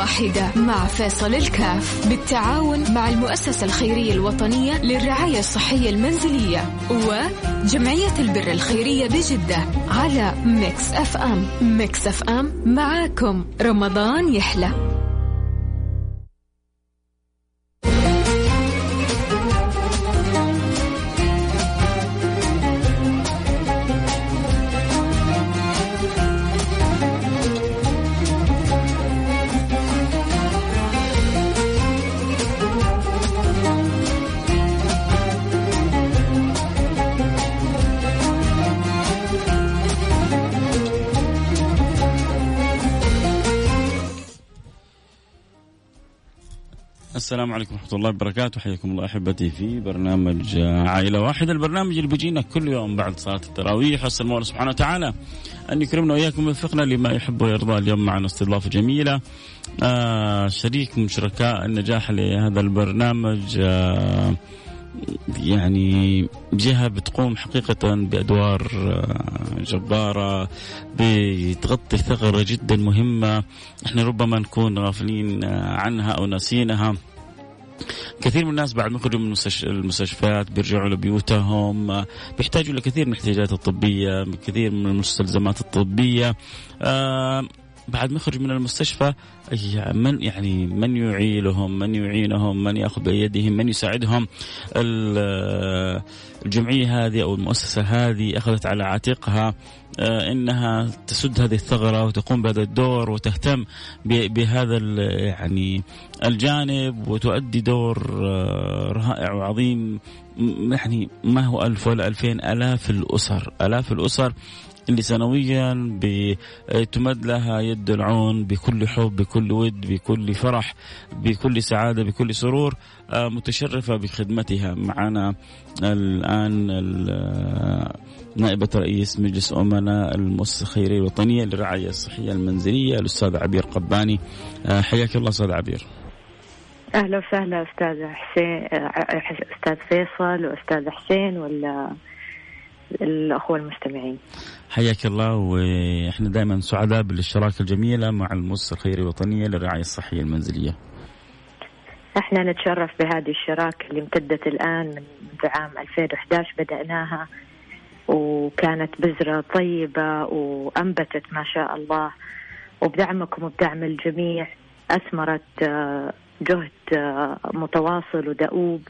واحدة مع فيصل الكاف بالتعاون مع المؤسسة الخيرية الوطنية للرعاية الصحية المنزلية وجمعية البر الخيرية بجدة على Mix FM. Mix FM معاكم. رمضان يحلى. السلام عليكم ورحمة الله وبركاته. حياكم الله أحبتي في برنامج عائلة واحدة البرنامج اللي بيجينا كل يوم بعد صلاة التراويح. أسأل الله سبحانه وتعالى أن يكرمنا وإياكم ويوفقنا لما يحب ويرضى. اليوم معنا استضافة جميلة آه شريك من شركاء النجاح لهذا البرنامج آه يعني جهة بتقوم حقيقة بأدوار آه، جبارة بتغطي ثغرة جدا مهمة. إحنا ربما نكون غافلين آه، عنها أو ناسينها. كثير من الناس بعد ما يخرجوا من المستشفيات بيرجعوا لبيوتهم بيحتاجوا لكثير من الاحتياجات الطبية كثير من المستلزمات الطبية. بعد ما يخرج من المستشفى من يعني من يعيلهم من يعينهم من يأخذ بيدهم من يساعدهم. الجمعية هذه أو المؤسسة هذه أخذت على عاتقها. إنها تسد هذه الثغرة وتقوم بهذا الدور وتهتم بهذا يعني الجانب وتؤدي دور آه، رائع وعظيم يعني ما هو ألف ولا ألفين ألاف الأسر؟ ألاف الأسر اللي سنويا تمد لها يد العون بكل حب بكل ود بكل فرح بكل سعادة بكل سرور آه، متشرفة بخدمتها. معنا الآن نائبة رئيس مجلس أمناء المؤسسة الخيرية الوطنية للرعاية الصحية المنزلية الأستاذ عبير قباني. آه، حياك الله أستاذ عبير. أهلا وسهلا أستاذ حسين أستاذ فيصل وأستاذ حسين ولا الأخوة المستمعين. حياك الله وإحنا دائما سعداء بالاشتراك الجميله مع المؤسسه الخيريه الوطنية للرعاية الصحية المنزلية. إحنا نتشرف بهذه الشراكة اللي امتدت الآن من عام 2011 بدأناها وكانت بذرة طيبة وأنبتت ما شاء الله وبدعمكم وبدعم الجميع أثمرت آه، جهد آه، متواصل ودؤوب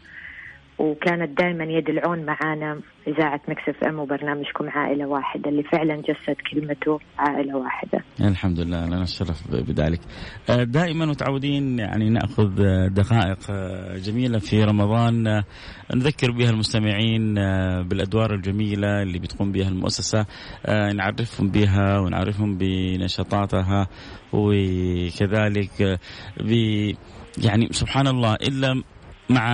وكانت دائما يد العون معانا إذاعة مكسف أم وبرنامجكم عائلة واحدة اللي فعلا جسد كلمته عائلة واحدة. الحمد لله لنا الشرف بذلك. آه، دائما متعودين يعني دقائق آه، جميلة في رمضان نذكر بها المستمعين بالأدوار الجميلة اللي بتقوم بها المؤسسة نعرفهم بها ونعرفهم بنشاطاتها وكذلك ب يعني سبحان الله إلا مع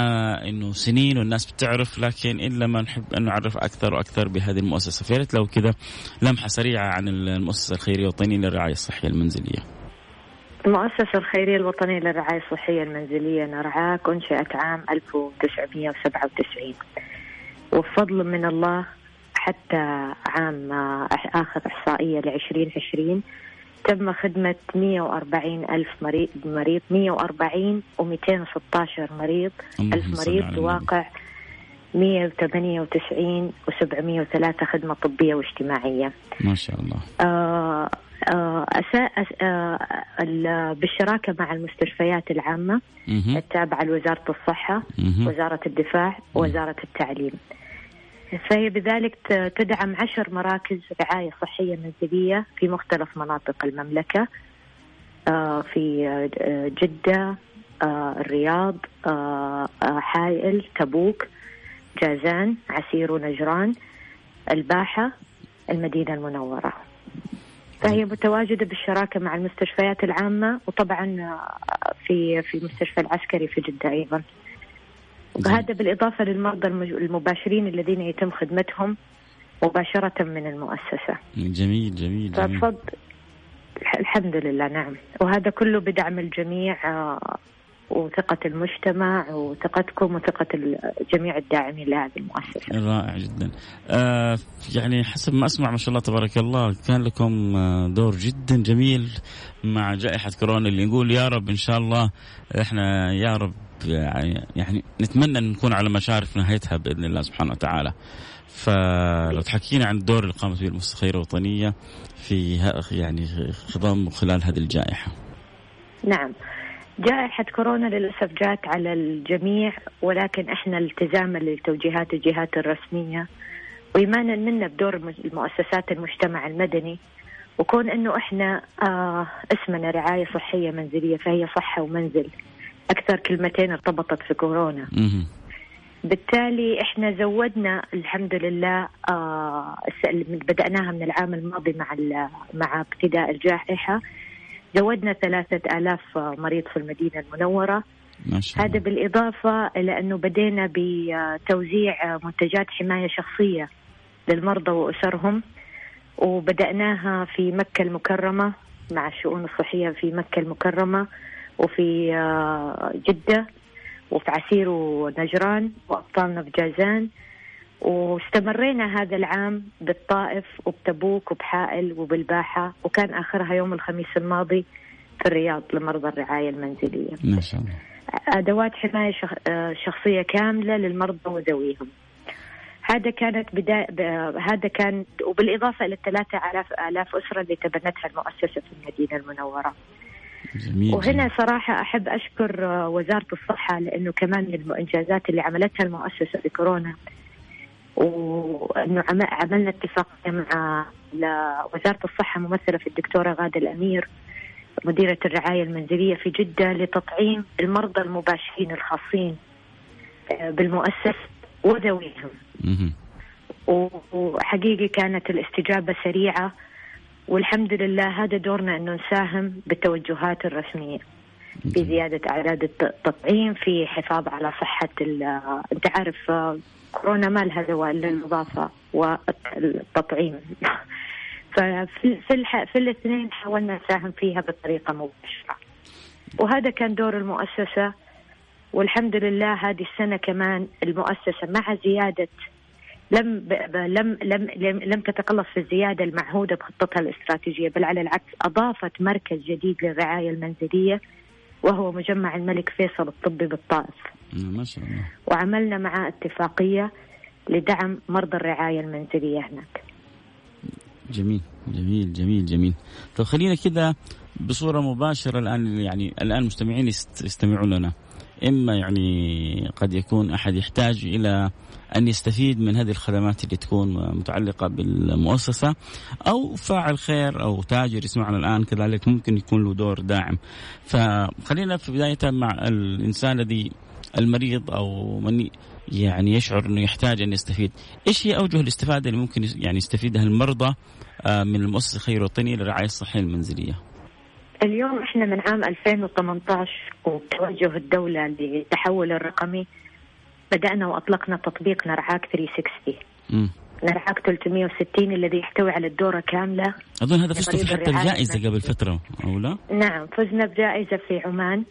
إنه سنين والناس بتعرف لكن إلا ما نحب أن نعرف أكثر وأكثر بهذه المؤسسة فياريت لو كذا لمحة سريعة عن المؤسسة الخيرية الوطنية للرعاية الصحية المنزلية. المؤسسة الخيرية الوطنية للرعاية الصحية المنزلية نرعاك أنشئت عام 1997 وبفضل من الله حتى عام آخر إحصائية ل 2020 تم خدمة 140 ألف مريض مريض. 140 و216 مريض. ألف مريض بواقع 198 و703 خدمة طبية واجتماعية. ما شاء الله. آه آه آه بالشراكة مع المستشفيات العامة التابعة لوزارة الصحة وزارة الدفاع ووزارة التعليم. فهي بذلك تدعم عشر مراكز رعاية صحية منزلية في مختلف مناطق المملكة آه، في آه، جدة آه، الرياض حائل تبوك جازان عسير ونجران الباحة المدينة المنورة. فهي متواجدة بالشراكة مع المستشفيات العامة وطبعا في في المستشفى العسكري في جدة أيضا. وهذا بالإضافة للمرضى المباشرين الذين يتم خدمتهم مباشرة من المؤسسة. جميل جميل, جميل. الحمد لله نعم. وهذا كله بدعم الجميع آه، وثقة المجتمع وثقتكم وثقة جميع الداعمين لهذه المؤسسة. رائع جدا. آه يعني حسب ما أسمع ما شاء الله تبارك الله كان لكم آه، دور جدا جميل مع جائحة كورونا اللي نقول يا رب إن شاء الله إحنا يا رب يعني, يعني نتمنى أن نكون على مشارف نهايتها بإذن الله سبحانه وتعالى. فلو تحكينا عن الدور اللي قامت به المؤسسة الخيرية الوطنية في يعني خضم خلال هذه الجائحة. نعم. جائحة كورونا للأسف جاءت على الجميع ولكن إحنا التزاما لتوجيهات الجهات الرسمية وإيمانا منا بدور المؤسسات المجتمع المدني وكون إنه إحنا آه اسمنا رعاية صحية منزلية فهي صحة ومنزل أكثر كلمتين ارتبطت في كورونا. بالتالي إحنا زودنا الحمد لله آه بدأناها من العام الماضي مع مع ابتداء الجائحة زودنا ثلاثة آلاف مريض في المدينة المنورة ما شاء الله. هذا بالإضافة إلى أنه بدينا بتوزيع منتجات حماية شخصية للمرضى وأسرهم وبدأناها في مكة المكرمة مع الشؤون الصحية في مكة المكرمة وفي آه، جدة وفي عسير ونجران وأبطالنا في جازان واستمرينا هذا العام بالطائف وبتبوك وبحائل وبالباحة وكان آخرها يوم الخميس الماضي في الرياض لمرضى الرعاية المنزلية. ما شاء الله. أدوات حماية شخصية كاملة للمرضى وذويهم. هذا كانت بداية هذا كان وبالإضافة إلى الثلاثة آلاف آلاف أسرة اللي تبنتها المؤسسة في المدينة المنورة. جميل وهنا صراحة أحب أشكر وزارة الصحة لأنه كمان من الإنجازات اللي عملتها المؤسسة في كورونا وأنه عملنا اتفاقيه مع وزارة الصحة ممثلة في الدكتورة غادة الأمير مديرة الرعاية المنزلية في جدة لتطعيم المرضى المباشرين الخاصين آه، بالمؤسسة وذويهم. وحقيقي كانت الاستجابة سريعة والحمد لله هذا دورنا أنه نساهم بالتوجهات الرسمية. في زيادة أعداد التطعيم في حفاظ على صحة أنت عارف آه، كورونا ما لها دواء الا النظافه والتطعيم ففي في, في الاثنين حاولنا نساهم فيها بطريقة مباشرة. وهذا كان دور المؤسسة والحمد لله هذه السنة كمان المؤسسة مع زيادة لم لم لم لم, لم تتقلص في الزيادة المعهودة بخطتها الاستراتيجية بل على العكس أضافت مركز جديد للرعاية المنزلية وهو مجمع الملك فيصل الطبي بالطائف. ما شاء الله. وعملنا معاه اتفاقية لدعم مرضى الرعاية المنزلية هناك. جميل جميل جميل جميل. طيب خلينا كذا بصورة مباشرة الآن يعني الآن المستمعين يستمعون لنا. إما يعني قد يكون أحد يحتاج إلى أن يستفيد من هذه الخدمات اللي تكون متعلقة بالمؤسسة أو فاعل خير أو تاجر يسمعنا الآن كذلك ممكن يكون له دور داعم. فخلينا في بداية مع الإنسان الذي المريض أو من يعني يشعر إنه يحتاج أن يستفيد، إيش هي أوجه الاستفادة اللي ممكن يعني يستفيدها المرضى آه، من المؤسسة الخيريه الوطنيه للرعايه الصحيه المنزلية؟ اليوم إحنا من عام 2018 وبتوجه الدولة للتحول الرقمي بدأنا وأطلقنا تطبيق نرعاك 360. م. نرعاك 360 الذي يحتوي على الدورة كاملة أظن هذا فزتوا حتى الجائزة قبل فترة أو لا؟ نعم فزنا بجائزة في عمان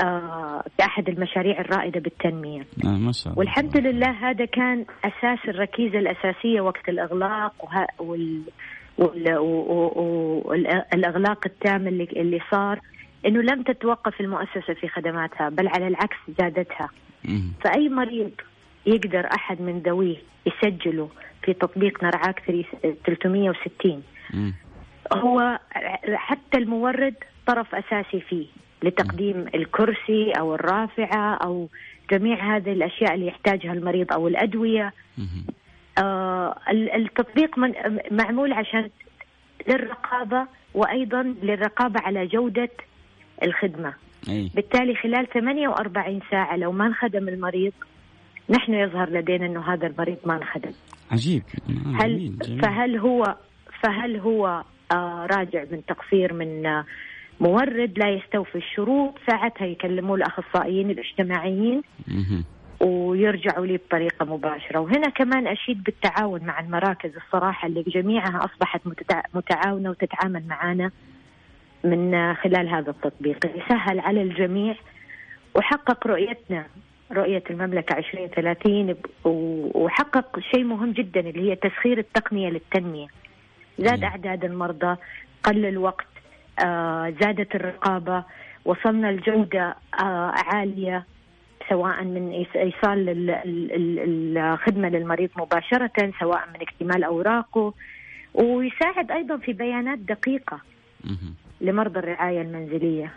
آه في أحد المشاريع الرائدة بالتنمية. آه ما شاء الله. والحمد لله هذا كان أساس الركيزة الأساسية وقت الإغلاق وها وال والإغلاق التام اللي, اللي صار إنه لم تتوقف المؤسسة في خدماتها بل على العكس زادتها. فأي مريض يقدر أحد من ذويه يسجله في تطبيق نرعاك 360 هو حتى المورد طرف أساسي فيه لتقديم الكرسي أو الرافعة أو جميع هذه الأشياء اللي يحتاجها المريض أو الأدوية. آه التطبيق من معمول عشان للرقابة وأيضا للرقابة على جودة الخدمة. أي. بالتالي خلال 48 ساعة لو ما انخدم المريض نحن يظهر لدينا إنه هذا المريض ما انخدم عجيب. هل جميل. جميل. فهل هو فهل هو آه راجع من تقصير من آه مورد لا يستوفي الشروط ساعتها يكلموا الأخصائيين الاجتماعيين ويرجعوا لي بطريقة مباشرة. وهنا كمان أشيد بالتعاون مع المراكز الصراحة اللي جميعها أصبحت متعاونة وتتعامل معنا من خلال هذا التطبيق. يسهل على الجميع وحقق رؤيتنا. رؤية المملكة 2030 وحقق شيء مهم جدا اللي هي تسخير التقنية للتنمية. زاد أعداد المرضى قل الوقت آه زادت الرقابة وصلنا لجودة آه عالية سواء من إيصال الخدمة للمريض مباشرة سواء من اكتمال أوراقه ويساعد أيضا في بيانات دقيقة لمرضى الرعاية المنزلية.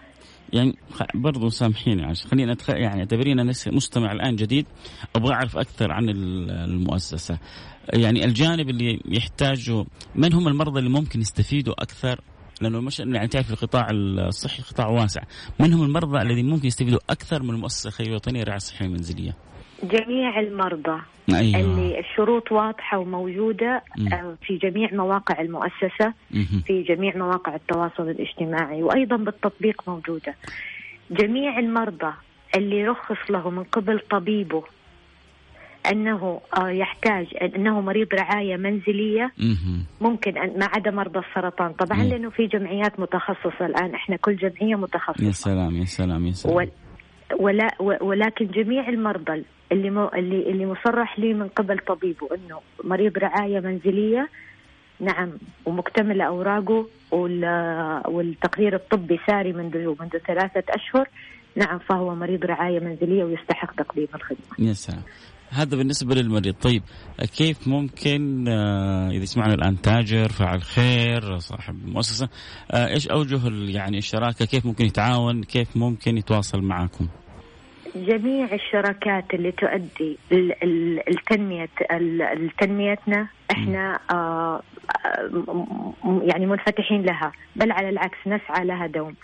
يعني برضو سامحيني عشان خلينا أتخ... يعني اعتبرينا مستمع الآن جديد أبغى أعرف أكثر عن المؤسسة. يعني الجانب اللي يحتاجه من هم المرضى اللي ممكن يستفيدوا أكثر؟ لأنه مش يعني تعرف القطاع الصحي قطاع واسع. من هم المرضى الذين ممكن يستفيدوا أكثر من المؤسسة؟ الخيريه الوطنيه للرعايه الصحيه المنزليه جميع المرضى. أيوة. اللي الشروط واضحة وموجودة م. آه، في جميع مواقع المؤسسة م. في جميع مواقع التواصل الاجتماعي وأيضا بالتطبيق موجودة. جميع المرضى اللي رخص له من قبل طبيبه أنه آه، يحتاج أنه مريض رعاية منزلية ممكن أن ما عدا مرضى السرطان. طبعا لأنه في جمعيات متخصصة الآن إحنا كل جمعية متخصصة. يا سلام يا سلام يا سلام. ولا ولكن جميع المرضى اللي مو اللي اللي مصرح لي من قبل طبيبه إنه مريض رعاية منزلية نعم ومكتمل أوراقه والتقرير الطبي ساري منذ منذ ثلاثة أشهر نعم فهو مريض رعاية منزلية ويستحق تقديم الخدمة. يا سلام. هذا بالنسبة للمريض. طيب كيف ممكن آه، إذا سمعنا الآن تاجر فاعل خير صاحب مؤسسة آه، إيش أوجه يعني الشراكة؟ كيف ممكن يتعاون؟ كيف ممكن يتواصل معكم؟ جميع الشراكات اللي تؤدي التنمية تنميتنا إحنا آه، يعني منفتحين لها. بل على العكس نسعى لها دوم.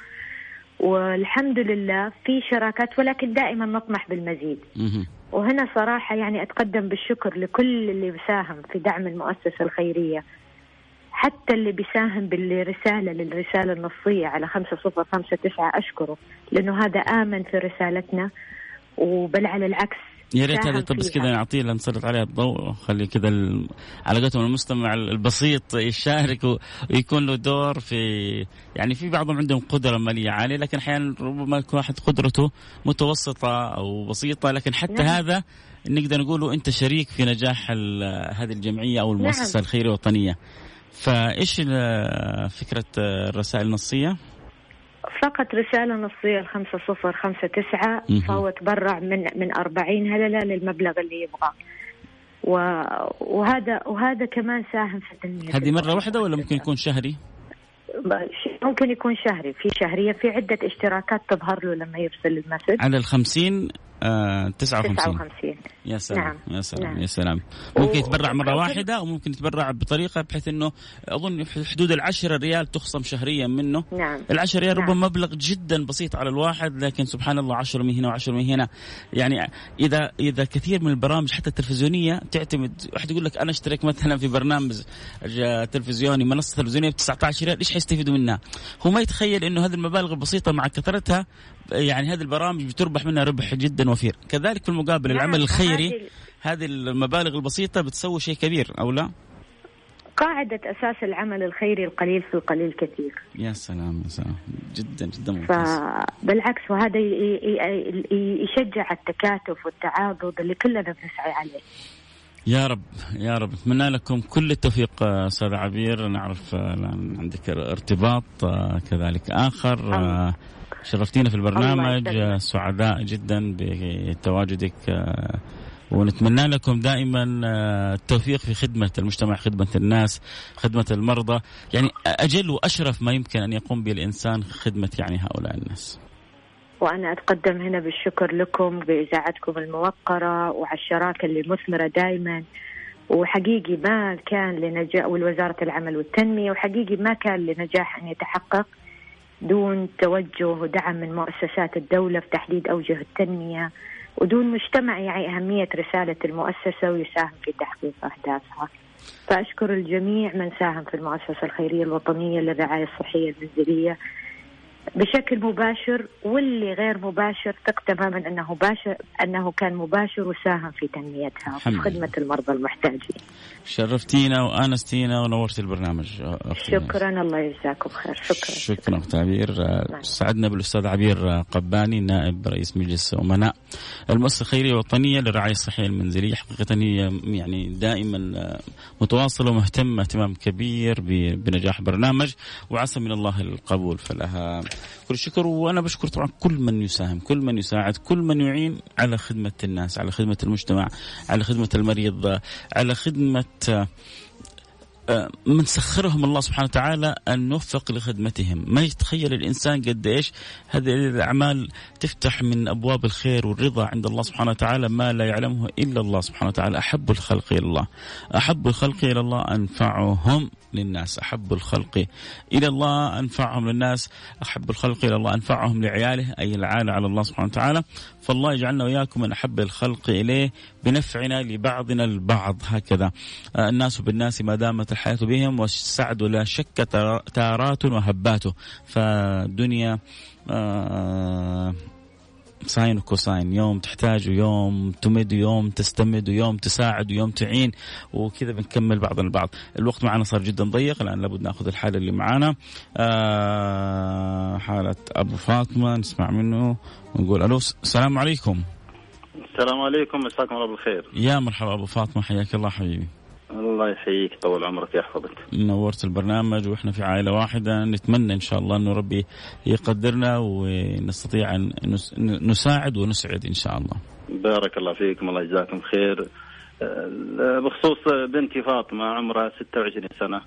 والحمد لله في شراكات ولكن دائما نطمح بالمزيد. وهنا صراحة يعني أتقدم بالشكر لكل اللي بيساهم في دعم المؤسسة الخيرية. حتى اللي بيساهم بالرسالة للرسالة النصية على خمسة صفر خمسة تسعة أشكره لأنه هذا آمن في رسالتنا وبل على العكس يا ريت هذه طب بس كذا نعطيه نسلط عليها الضوء خلي كذا على قولتهم المستمع البسيط يشارك ويكون له دور في يعني في بعضهم عندهم قدرة مالية عالية لكن أحيانا ربما يكون واحد قدرته متوسطة أو بسيطة لكن حتى نعم. هذا نقدر نقول أنت شريك في نجاح هذه الجمعية أو المؤسسة نعم. الخيرية الوطنيه فإيش فكرة الرسائل النصية؟ فقط رسالة نصية الخمسة صفر خمسة تسعة فهو تبرع من من أربعين. هللة للمبلغ اللي يبغاه. وهذا وهذا كمان ساهم في تنمية هذه مرة واحدة ولا ممكن يكون شهري؟ ممكن يكون شهري. في شهرية في عدة اشتراكات تظهر له لما يرسل المسج. على الخمسين آه 59 59 يا سلام نعم. يا سلام نعم. يا سلام ممكن يتبرع مرة واحدة أو ممكن يتبرع بطريقة بحيث إنه أظن حدود العشرة ريال تخصم شهريا منه نعم العشرة ريال نعم. ربما مبلغ جدا بسيط على الواحد لكن سبحان الله 10 من هنا و10 من هنا يعني إذا إذا كثير من البرامج حتى التلفزيونية تعتمد واحد يقول لك أنا اشترك مثلا في برنامج تلفزيوني منصة تلفزيونية ب 19 ريال إيش حيستفيدوا منها؟ هو ما يتخيل إنه هذه المبالغ البسيطة مع كثرتها يعني هذه البرامج بتربح منها ربح جدا وفير. كذلك في المقابل نعم العمل الخيري هذه المبالغ البسيطة بتسوي شيء كبير أو لا؟ قاعدة أساس العمل الخيري القليل في القليل كثير. يا سلام يا سلام. جدا جدا ممتاز. فبالعكس وهذا يشجع التكاتف والتعاضد اللي كلنا بنسعى عليه. يا رب يا رب. اتمنى لكم كل التوفيق أستاذ عبير. نعرف الآن عندك ارتباط كذلك آخر شرفتينا في البرنامج. سعداء جدا بتواجدك آه، ونتمنى لكم دائما آه، التوفيق في خدمة المجتمع خدمة الناس خدمة المرضى. يعني أجل وأشرف ما يمكن أن يقوم به الإنسان خدمة يعني هؤلاء الناس. وأنا أتقدم هنا بالشكر لكم بإذاعتكم الموقرة وعلى الشراكة اللي مثمرة دائما. وحقيقي ما كان لنجاح والوزارة العمل والتنمية وحقيقي ما كان لنجاح أن يتحقق. دون توجه ودعم من مؤسسات الدولة في تحديد أوجه التنمية ودون مجتمع يعي أهمية رسالة المؤسسة ويساهم في تحقيق أهدافها. فأشكر الجميع من ساهم في المؤسسة الخيرية الوطنية للرعاية الصحية المنزلية بشكل مباشر واللي غير مباشر ثق تماما أنه مباشر أنه كان مباشر وساهم في تنميتها في خدمة المرضى المحتاجين. شرفتينا وأنستينا ونورتي البرنامج أختي شكرا الله يجزاكم خير. شكرا شكرا. أخت عبير. نعم. سعدنا بالأستاذ عبير قباني نائب رئيس مجلس أمناء. المؤسسة الخيرية الوطنيه للرعايه الصحيه المنزلية حقيقه هي يعني دائما متواصلة ومهتمة اهتمام كبير بنجاح برنامج وعسى من الله القبول. فلها كل الشكر وأنا بشكر طبعا كل من يساهم كل من يساعد كل من يعين على خدمة الناس على خدمة المجتمع على خدمة المريض على خدمة من سخرهم الله سبحانه وتعالى أن نوفق لخدمتهم. ما يتخيل الإنسان قد إيش هذه الأعمال تفتح من أبواب الخير والرضا عند الله سبحانه وتعالى ما لا يعلمه إلا الله سبحانه وتعالى. أحب الخلق إلى الله. أحب الخلق إلى الله أنفعهم للناس. أحب الخلق إلى الله أنفعهم للناس. أحب الخلق إلى الله أنفعهم لعياله أي العالة على الله سبحانه وتعالى. فالله يجعلنا وإياكم من أحب الخلق إليه بنفعنا لبعضنا البعض. هكذا. آه، الناس بالناس ما دامت الحياة بهم والسعد لا شك تارات وهباته فالدنيا آه sine و cosine يوم تحتاج ويوم تمد ويوم تستمد ويوم تساعد ويوم تعين. وكذا بنكمل بعضنا البعض. الوقت معنا صار جدا ضيق الآن لابد نأخذ الحالة اللي معانا. آه حالة أبو فاطمة نسمع منه ونقول ألو السلام عليكم. السلام عليكم مساكم الله بالخير. يا مرحبا أبو فاطمة حياك الله حبيبي. الله يحييك طول عمرك يحفظك نورت البرنامج وإحنا في عائلة واحدة. نتمنى إن شاء الله إنه ربي يقدرنا ونستطيع أن نساعد ونسعد إن شاء الله. بارك الله فيكم الله يجزاكم خير. أه، بخصوص بنتي فاطمة عمرها 26 سنة.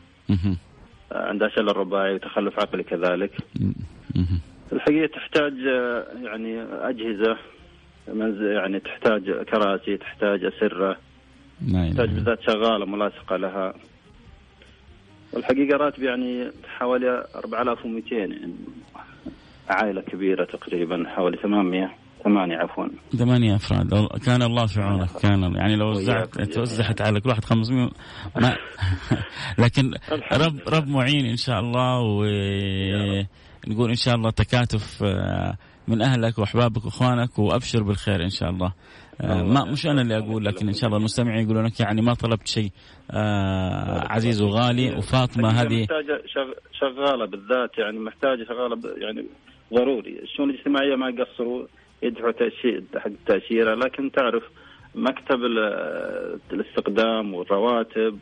عندها شلل رباعي وتخلف عقلي كذلك. الحقيقة تحتاج أه، يعني أجهزة يعني تحتاج كراسي تحتاج أسرة. تحتاج بالذات شغالة ملاصقة لها. والحقيقة راتبي يعني حوالي 4200 يعني. عائلة كبيرة تقريبا حوالي 800 ثمانية عفوا. ثمانية أفراد. كان الله في عونك كان يعني لو وزعت توزعت على كل واحد 500 ما لكن رب رب معين إن شاء الله ونقول إن شاء الله تكاتف آه، من أهلك وأحبابك وإخوانك وأبشر بالخير إن شاء الله. ما مش أنا اللي أقول لكن إن شاء الله المستمعين يقولون لك يعني ما طلبت شيء. آه عزيز وغالي وفاطمة هذه. محتاجة شغالة بالذات يعني محتاجة شغالة يعني ضروري. الشؤون الاجتماعية ما يقصروا يدفعوا تاشيره حق التاشيره لكن تعرف مكتب الاستقدام والرواتب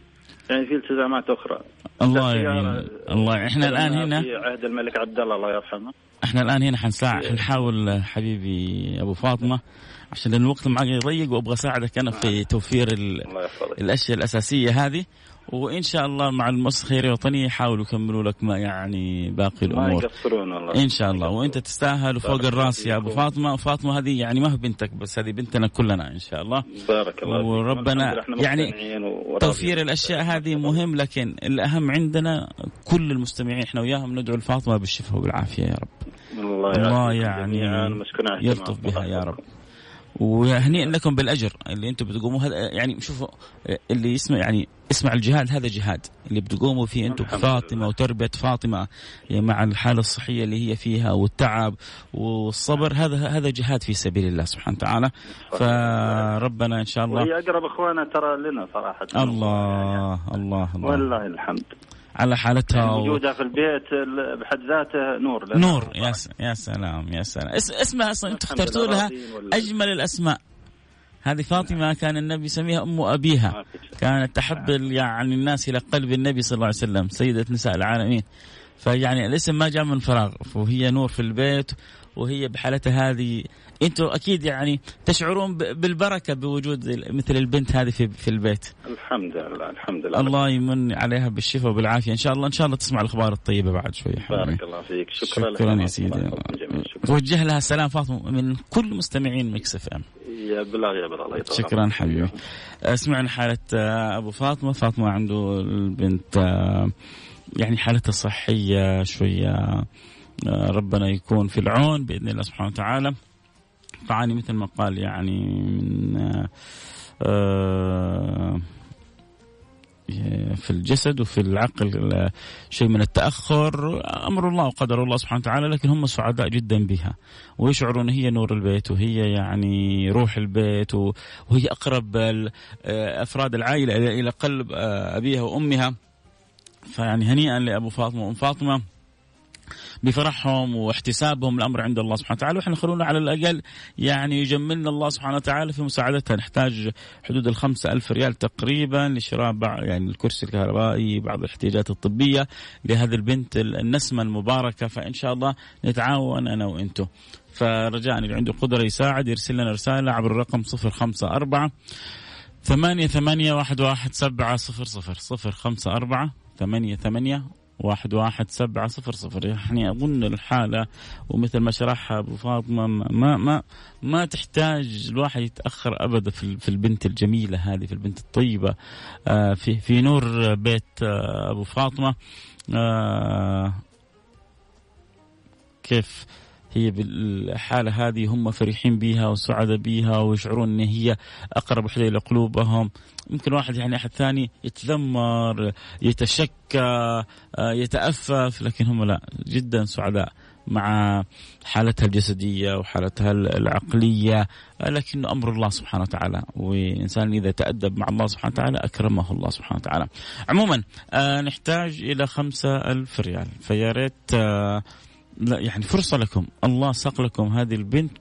يعني في التزامات أخرى. الله يعني الله إحنا الآن هنا في عهد الملك عبد الله الله يرحمه. إحنا الآن هنا حنساعد حنحاول حبيبي أبو فاطمة. عشان الوقت معك يضيق وأبغى أساعدك أنا في توفير الأشياء الأساسية هذه. وإن شاء الله مع المؤسسه الخيريه الوطنيه يحاولوا يكملوا لك ما يعني باقي الأمور. ما يقصرون والله. إن شاء الله. وأنت تستاهل وفوق الرأس يا أبو فاطمة. وفاطمة هذه يعني ما هي بنتك بس هذه بنتنا كلنا إن شاء الله. بارك الله وربنا يعني توفير الأشياء هذه مهم لكن الأهم عندنا كل المستمعين إحنا وياهم ندعو لفاطمه بالشفاء وبالعافية يا رب. الله, الله يعني يلطف بها يا رب. وهنيئا لكم بالأجر اللي أنتم بتقوموا هذا يعني شوفوا اللي يسمع يعني اسمع الجهاد هذا جهاد. اللي بتقوموا فيه أنتم بفاطمة وتربيه فاطمة مع الحالة الصحية اللي هي فيها والتعب والصبر هذا هذا جهاد في سبيل الله سبحانه وتعالى. فربنا إن شاء الله وهي أقرب اخوانا ترى لنا صراحة. الله الله الله. والله الحمد. على حالتها يعني وجودها في البيت بحد ذاته نور نور. يا يا سلام يا سلام. اسمها أصلا أنتم اخترتوا لها أجمل الأسماء. هذه فاطمة كان النبي يسميها أم أبيها. كانت تحب يعني الناس إلى قلب النبي صلى الله عليه وسلم سيدة نساء العالمين. فيعني الاسم ما جاء من فراغ وهي نور في البيت وهي بحالتها هذه أنتم أكيد يعني تشعرون بالبركة بوجود مثل البنت هذه في في البيت. الحمد لله الحمد لله. الله يمن عليها بالشفاء وبالعافيه إن شاء الله إن شاء الله تسمع الأخبار الطيبة بعد شوي. بارك الله فيك. شكرا شكرا يا سيدي. توجه لها السلام فاطمة من كل مستمعين Mix FM. يا بلاغ يا بلاغ الله شكرا حبيبي. سمعنا حالة آه، أبو فاطمة. فاطمة عنده البنت آه، يعني حالتها الصحيه شوية آه، ربنا يكون في العون بإذن الله سبحانه وتعالى. تعاني مثل ما قال يعني من آه في الجسد وفي العقل شيء من التأخر أمر الله وقدر الله سبحانه وتعالى لكن هم سعداء جدا بها. ويشعرون هي نور البيت وهي يعني روح البيت وهي أقرب أفراد العائلة إلى قلب أبيها وأمها. فيعني هنيئا لأبو فاطمة وأم فاطمة. بفرحهم واحتسابهم الامر عند الله سبحانه وتعالى. وإحنا خلونا على الأقل يعني يجملنا الله سبحانه وتعالى في مساعدتها نحتاج حدود الخمسة ألف ريال تقريبا لشراء يعني الكرسي الكهربائي بعض الاحتياجات الطبية لهذه البنت النسمة المباركة. فإن شاء الله نتعاون أنا وأنتم فرجاء اللي عنده قدرة يساعد يرسل لنا رسالة عبر الرقم صفر خمسة أربعة ثمانية ثمانية واحد واحد سبعة صفر صفر. صفر خمسة أربعة ثمانية ثمانية واحد واحد سبعة صفر صفر. يعني أظن الحالة ومثل ما شرحها أبو فاطمة ما ما ما تحتاج الواحد يتأخر أبدا في في البنت الجميلة هذه في البنت الطيبة. آه في في نور بيت آه أبو فاطمة. آه كيف؟ هي بالحالة هذه هم فرحين بها وسعداء بها ويشعرون أن هي أقرب وحدة إلى قلوبهم. ممكن واحد يعني أحد ثاني يتذمر يتشكى يتأفف لكن هم لا جدا سعداء مع حالتها الجسدية وحالتها العقلية. لكنه أمر الله سبحانه وتعالى وإنسان إذا تأدب مع الله سبحانه وتعالى أكرمه الله سبحانه وتعالى. عموما نحتاج إلى خمسة ألف ريال. فيا ريت لا يعني فرصة لكم. الله ساق لكم هذه البنت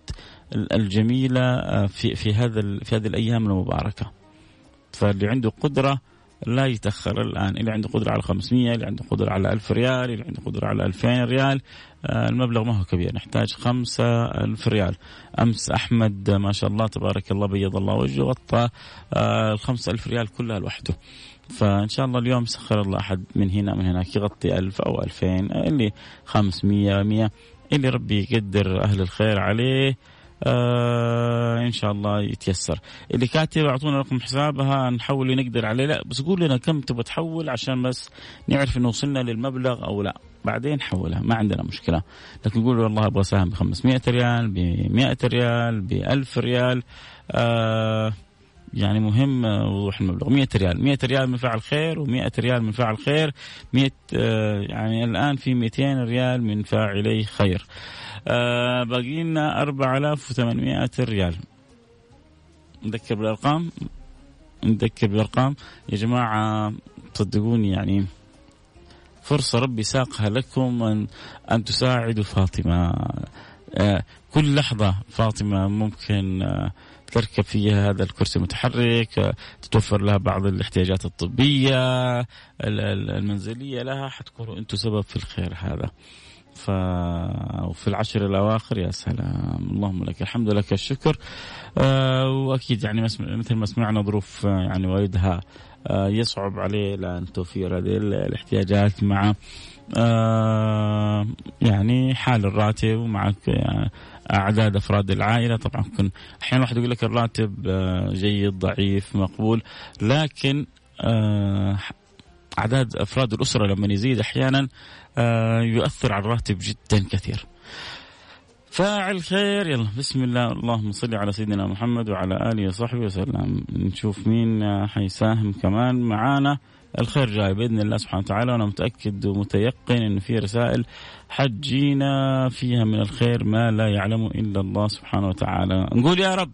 الجميلة آه، في في هذا في هذه الأيام المباركة. فاللي عنده قدرة لا يتأخر الآن. اللي عنده قدرة على 500 اللي عنده قدرة على 1000 ريال اللي عنده قدرة على 2000 ريال. آه، المبلغ ما هو كبير نحتاج 5000 ريال. أمس أحمد ما شاء الله تبارك الله بيض الله وجهه غطى آه، ال 5000 ريال كلها لوحده. فإن شاء الله اليوم سخر الله أحد من هنا من هناك يغطي ألف أو ألفين اللي 500 100 اللي ربي يقدر أهل الخير عليه آه إن شاء الله يتيسر. اللي كاتب أعطونا رقم حسابها نحول اللي نقدر عليه. لا بس قول لنا كم تبغى تحول عشان بس نعرف إنه وصلنا للمبلغ أو لا. بعدين حولها ما عندنا مشكلة. لكن قول والله أبغى سهم ب 500 ريال ب 100 ريال ب 1000 ريال آه يعني مهم وضوح المبلغ. 100 ريال. 100 ريال من فعل خير و100 ريال من فعل خير. 100 آه، يعني الآن في 200 ريال من فاعلي خير. آه، باقي لنا 4800 ريال. نذكر بالأرقام. نذكر بالأرقام. يا جماعة صدقوني يعني فرصة ربي ساقها لكم أن, أن تساعدوا فاطمة. آه، كل لحظة فاطمة ممكن تركب فيها هذا الكرسي المتحرك تتوفر لها بعض الاحتياجات الطبية المنزلية لها حتكونوا أنتم سبب في الخير هذا. ف... وفي العشر الأواخر يا سلام. اللهم لك الحمد لك الشكر. آه وأكيد يعني مثل ما سمعنا ظروف يعني والدها آه يصعب عليه لأن توفير هذه الاحتياجات مع آه يعني حال الراتب ومع يعني أعداد أفراد العائلة طبعا كن أحيانا واحد يقول لك الراتب آه، جيد ضعيف مقبول لكن آه، أعداد أفراد الأسرة لما يزيد أحيانا آه، يؤثر على الراتب جدا كثير. فاعل خير. يلا بسم الله. اللهم صل على سيدنا محمد وعلى آله وصحبه وسلم. نشوف مين حيساهم كمان. معانا الخير جاي بإذن الله سبحانه وتعالى. وأنا متأكد ومتيقن انه في رسائل حجينا فيها من الخير ما لا يعلم إلا الله سبحانه وتعالى. نقول يا رب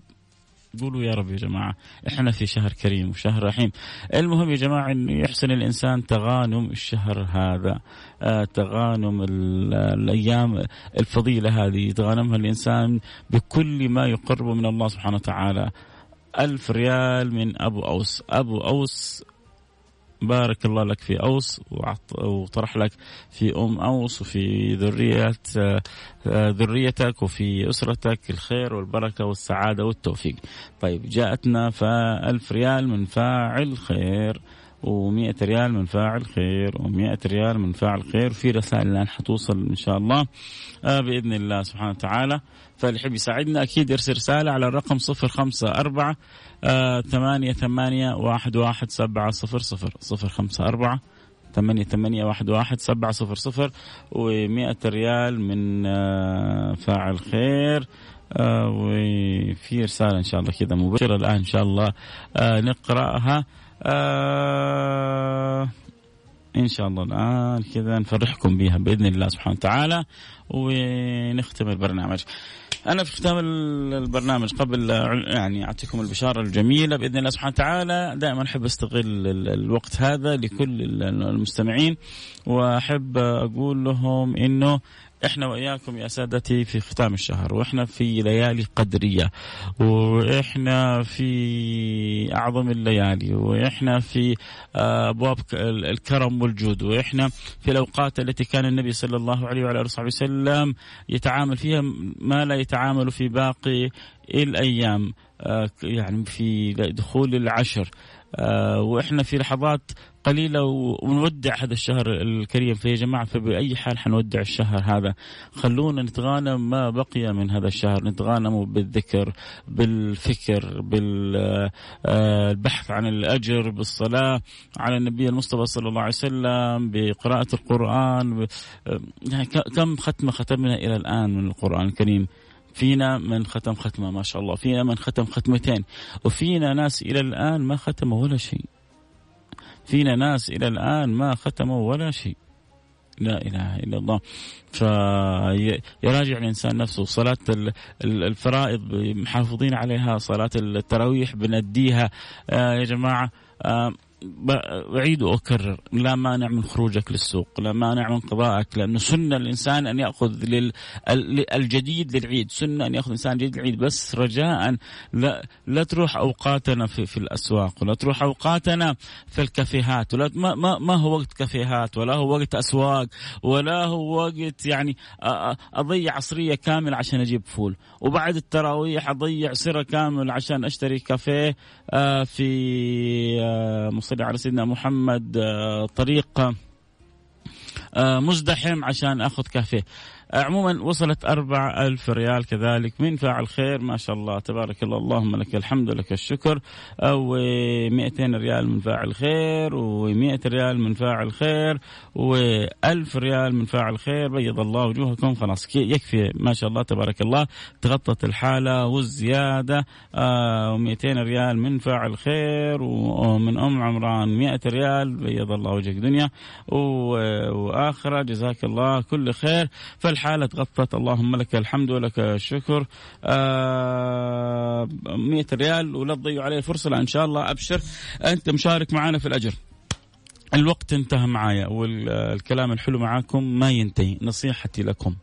قولوا يا رب يا جماعة إحنا في شهر كريم وشهر رحيم. المهم يا جماعة انه يحسن الإنسان تغانم الشهر هذا آه تغانم الأيام الفضيلة هذه يتغانمها الإنسان بكل ما يقرب من الله سبحانه وتعالى. ألف ريال من أبو أوس أبو أوس بارك الله لك في أوس وطرح لك في أم أوس وفي ذرية آه، ذريتك وفي أسرتك الخير والبركة والسعادة والتوفيق. طيب جاءتنا فألف ريال من فاعل خير. و100 ريال من فاعل خير و100 ريال من فاعل خير. في رسائل الآن حتوصل إن شاء الله. آه بإذن الله سبحانه وتعالى. فاللي يحب يساعدنا أكيد يرسل رسالة على الرقم 054 آه ثمانية ثمانية واحد واحد سبعة صفر صفر. صفر خمسة أربعة ثمانية ثمانية واحد واحد سبعة صفر صفر. ومئة ريال من آه فاعل خير. وفي رسالة إن شاء الله كذا مباشرة الآن إن شاء الله نقرأها. آه إن شاء الله الآن كذا نفرحكم بها بإذن الله سبحانه وتعالى ونختم البرنامج. أنا في ختام البرنامج قبل يعني أعطيكم البشارة الجميلة بإذن الله سبحانه وتعالى دائما أحب أستغل الوقت هذا لكل المستمعين وأحب أقول لهم إنه إحنا وإياكم يا سادتي في ختام الشهر وإحنا في ليالي قدرية وإحنا في أعظم الليالي وإحنا في آه، أبواب الكرم والجود وإحنا في الأوقات التي كان النبي صلى الله عليه وعلى آله وسلم يتعامل فيها ما لا يتعامل في باقي الأيام آه، يعني في دخول العشر. وإحنا في لحظات قليلة ونودع هذا الشهر الكريم. فيا جماعة فبأي حال حنودع الشهر هذا؟ خلونا نتغانم ما بقي من هذا الشهر. نتغانم بالذكر بالفكر بالبحث عن الأجر بالصلاة على النبي المصطفى صلى الله عليه وسلم بقراءة القرآن يعني كم ختمة ختمنا إلى الآن من القرآن الكريم؟ فينا من ختم ختمة ما شاء الله. فينا من ختم ختمتين. وفينا ناس إلى الآن ما ختموا ولا شيء. فينا ناس إلى الآن ما ختموا ولا شيء. لا إله إلا الله. فيراجع الإنسان نفسه. صلاة الفرائض محافظين عليها صلاة التراويح بنديها آه، يا جماعة آه، أعيد وأكرر لا مانع من خروجك للسوق لا مانع من قضائك لأنه سنة الإنسان أن يأخذ الجديد للعيد سنة أن يأخذ الإنسان جديد للعيد بس رجاء لا, لا تروح أوقاتنا في, في الأسواق ولا تروح أوقاتنا في الكافيهات ولا ما, ما, ما هو وقت كافيهات ولا هو وقت أسواق ولا هو وقت يعني أضيع عصرية كاملة عشان أجيب فول وبعد التراويح أضيع سهرة كاملة عشان أشتري كافيه في صل على سيدنا محمد آه، طريق آه، مزدحم عشان آخذ كافيه. عموما وصلت أربع ألف ريال كذلك. من فاعل خير؟ ما شاء الله. تبارك الله. اللهم لك الحمد ولك الشكر. أو 200 ريال من فاعل خير. و100 ريال من فاعل خير. و1000 ريال من فاعل خير. بيض الله وجوهكم. خلاص يكفي. ما شاء الله. تبارك الله. تغطت الحالة والزيادة. و200 آه ريال من فاعل خير. ومن أم عمران 100 ريال. بيض الله وجهك دنيا. وآخرة. جزاك الله كل خير. فالحمد الحالة تغطت اللهم لك الحمد ولك الشكر. آه 100 ريال ولا تضيعوا علي الفرصة لا إن شاء الله أبشر. أنت مشارك معنا في الأجر. الوقت انتهى معايا والكلام الحلو معاكم ما ينتهي. نصيحتي لكم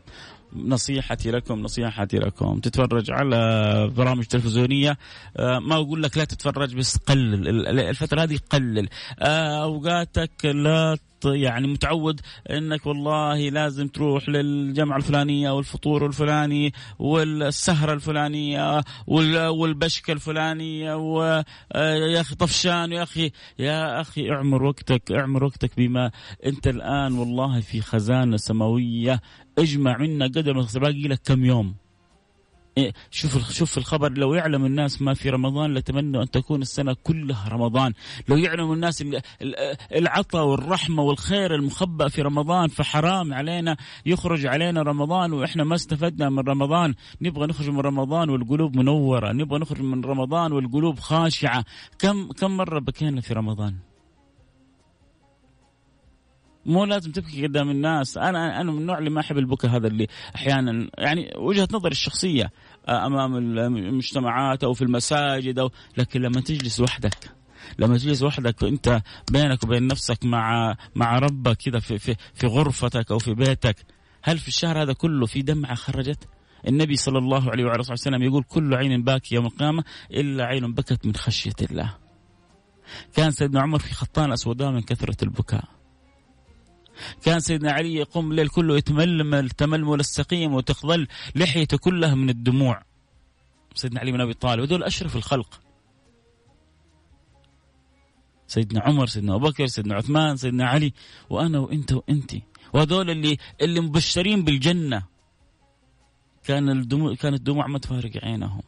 نصيحتي لكم نصيحتي لكم. تتفرج على برامج تلفزيونية. آه، ما أقول لك لا تتفرج بس قلل الفترة هذه قلل. آه، أوقاتك لا يعني متعود إنك والله لازم تروح للجمعة الفلانية والفطور الفلاني والسهرة الفلانية والبشكة الفلانية ويا آه، أخي طفشان يا أخي يا أخي اعمر وقتك اعمر وقتك بما أنت الآن والله في خزانة سماوية. اجمع منا قدر ما باقي لك كم يوم. إيه، شوف شوف الخبر لو يعلم الناس ما في رمضان لتمنوا أن تكون السنة كلها رمضان، لو يعلم الناس العطاء والرحمة والخير المخبأ في رمضان فحرام علينا يخرج علينا رمضان وإحنا ما استفدنا من رمضان، نبغى نخرج من رمضان والقلوب منورة، نبغى نخرج من رمضان والقلوب خاشعة، كم كم مرة بكينا في رمضان؟ مو لازم تبكي قدام الناس أنا أنا من النوع اللي ما أحب البكاء هذا اللي أحيانا يعني وجهة نظري الشخصية آه، أمام المجتمعات أو في المساجد أو لكن لما تجلس وحدك لما تجلس وحدك وأنت بينك وبين نفسك مع مع ربك كذا في, في في غرفتك أو في بيتك هل في الشهر هذا كله في دمعة خرجت؟ النبي صلى الله عليه وعلى وسلم يقول كل عين باكي يوم القيامة إلا عين بكت من خشية الله. كان سيدنا عمر في خطان اسوداء من كثرة البكاء. كان سيدنا علي يقوم الليل كله يتململ تململ السقيم وتخضل لحيته كلها من الدموع. سيدنا علي بن أبي طالب هذول أشرف الخلق. سيدنا عمر سيدنا أبو بكر سيدنا عثمان سيدنا علي وأنا وأنت وأنت. وهذول اللي اللي مبشرين بالجنة. كان الدموع كانت الدموع ما تفارق عينهم.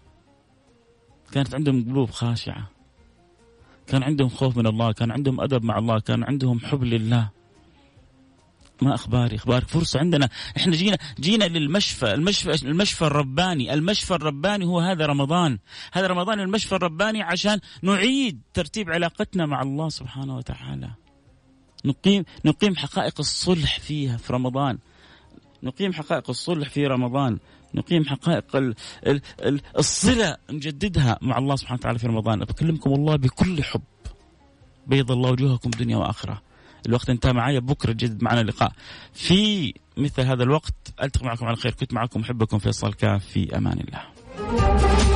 كانت عندهم قلوب خاشعة. كان عندهم خوف من الله كان عندهم أدب مع الله كان عندهم حب لله. ما أخباري؟ أخبارك فرصة عندنا. إحنا جينا جينا للمشفى المشفى المشفى الرباني. المشفى الرباني هو هذا رمضان. هذا رمضان المشفى الرباني عشان نعيد ترتيب علاقتنا مع الله سبحانه وتعالى. نقيم نقيم حقائق الصلح فيها في رمضان. نقيم حقائق الصلح في رمضان. نقيم حقائق ال ال ال الصلة نجددها مع الله سبحانه وتعالى في رمضان. بكلمكم الله بكل حب. بيض الله وجوهكم دنيا وآخرة. الوقت انتهى معي بكرة جد معنا لقاء في مثل هذا الوقت ألتقي معكم على خير. كنت معكم أحبكم فيصل كاف في أمان الله.